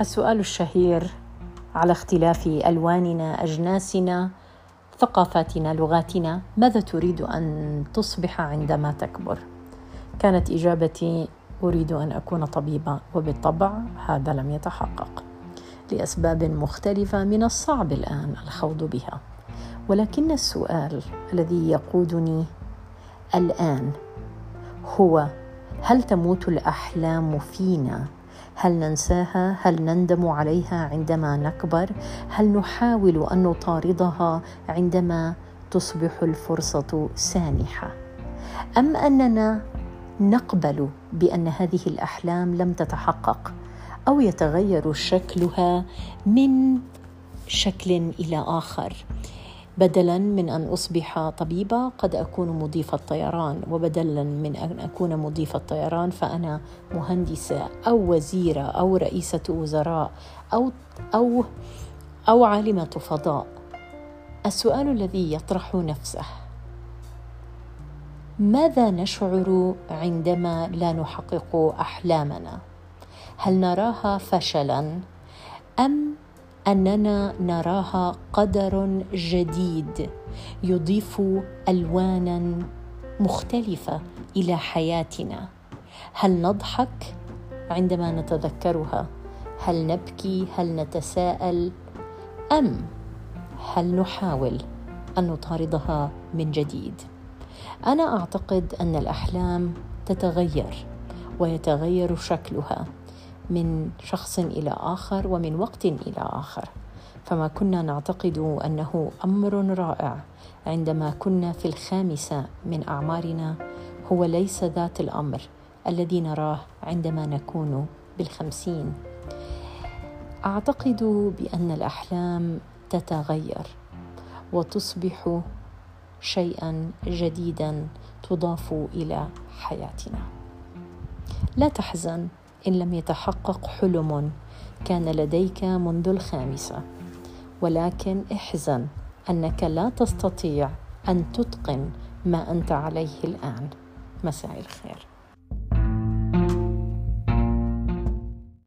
السؤال الشهير على اختلاف ألواننا أجناسنا ثقافاتنا لغاتنا ماذا تريد أن تصبح عندما تكبر؟ كانت إجابتي أريد أن أكون طبيبة وبالطبع هذا لم يتحقق لأسباب مختلفة من الصعب الآن الخوض بها. ولكن السؤال الذي يقودني الآن هو هل تموت الأحلام فينا؟ هل ننساها؟ هل نندم عليها عندما نكبر؟ هل نحاول أن نطاردها عندما تصبح الفرصة سانحه أم أننا نقبل بأن هذه الأحلام لم تتحقق أو يتغير شكلها من شكل إلى آخر؟ بدلا من أن أصبح طبيبه قد أكون مضيفه طيران وبدلا من أن أكون مضيفه طيران فأنا مهندسة أو وزيرة أو رئيسة وزراء أو أو أو عالمة فضاء. السؤال الذي يطرح نفسه ماذا نشعر عندما لا نحقق أحلامنا؟ هل نراها فشلا أم أننا نراها قدر جديد يضيف ألوانا مختلفة إلى حياتنا. هل نضحك؟ عندما نتذكرها هل نبكي؟ هل نتساءل؟ أم هل نحاول أن نطاردها من جديد؟ أنا أعتقد أن الأحلام تتغير ويتغير شكلها. من شخص إلى آخر ومن وقت إلى آخر. فما كنا نعتقد أنه أمر رائع عندما كنا في الخامسة من أعمارنا هو ليس ذات الأمر الذي نراه عندما نكون بالخمسين. أعتقد بأن الأحلام تتغير وتصبح شيئا جديدا تضاف إلى حياتنا. لا تحزن إن لم يتحقق حلم كان لديك منذ الخامسه ولكن احزن أنك لا تستطيع أن تتقن ما أنت عليه الآن. مساء الخير.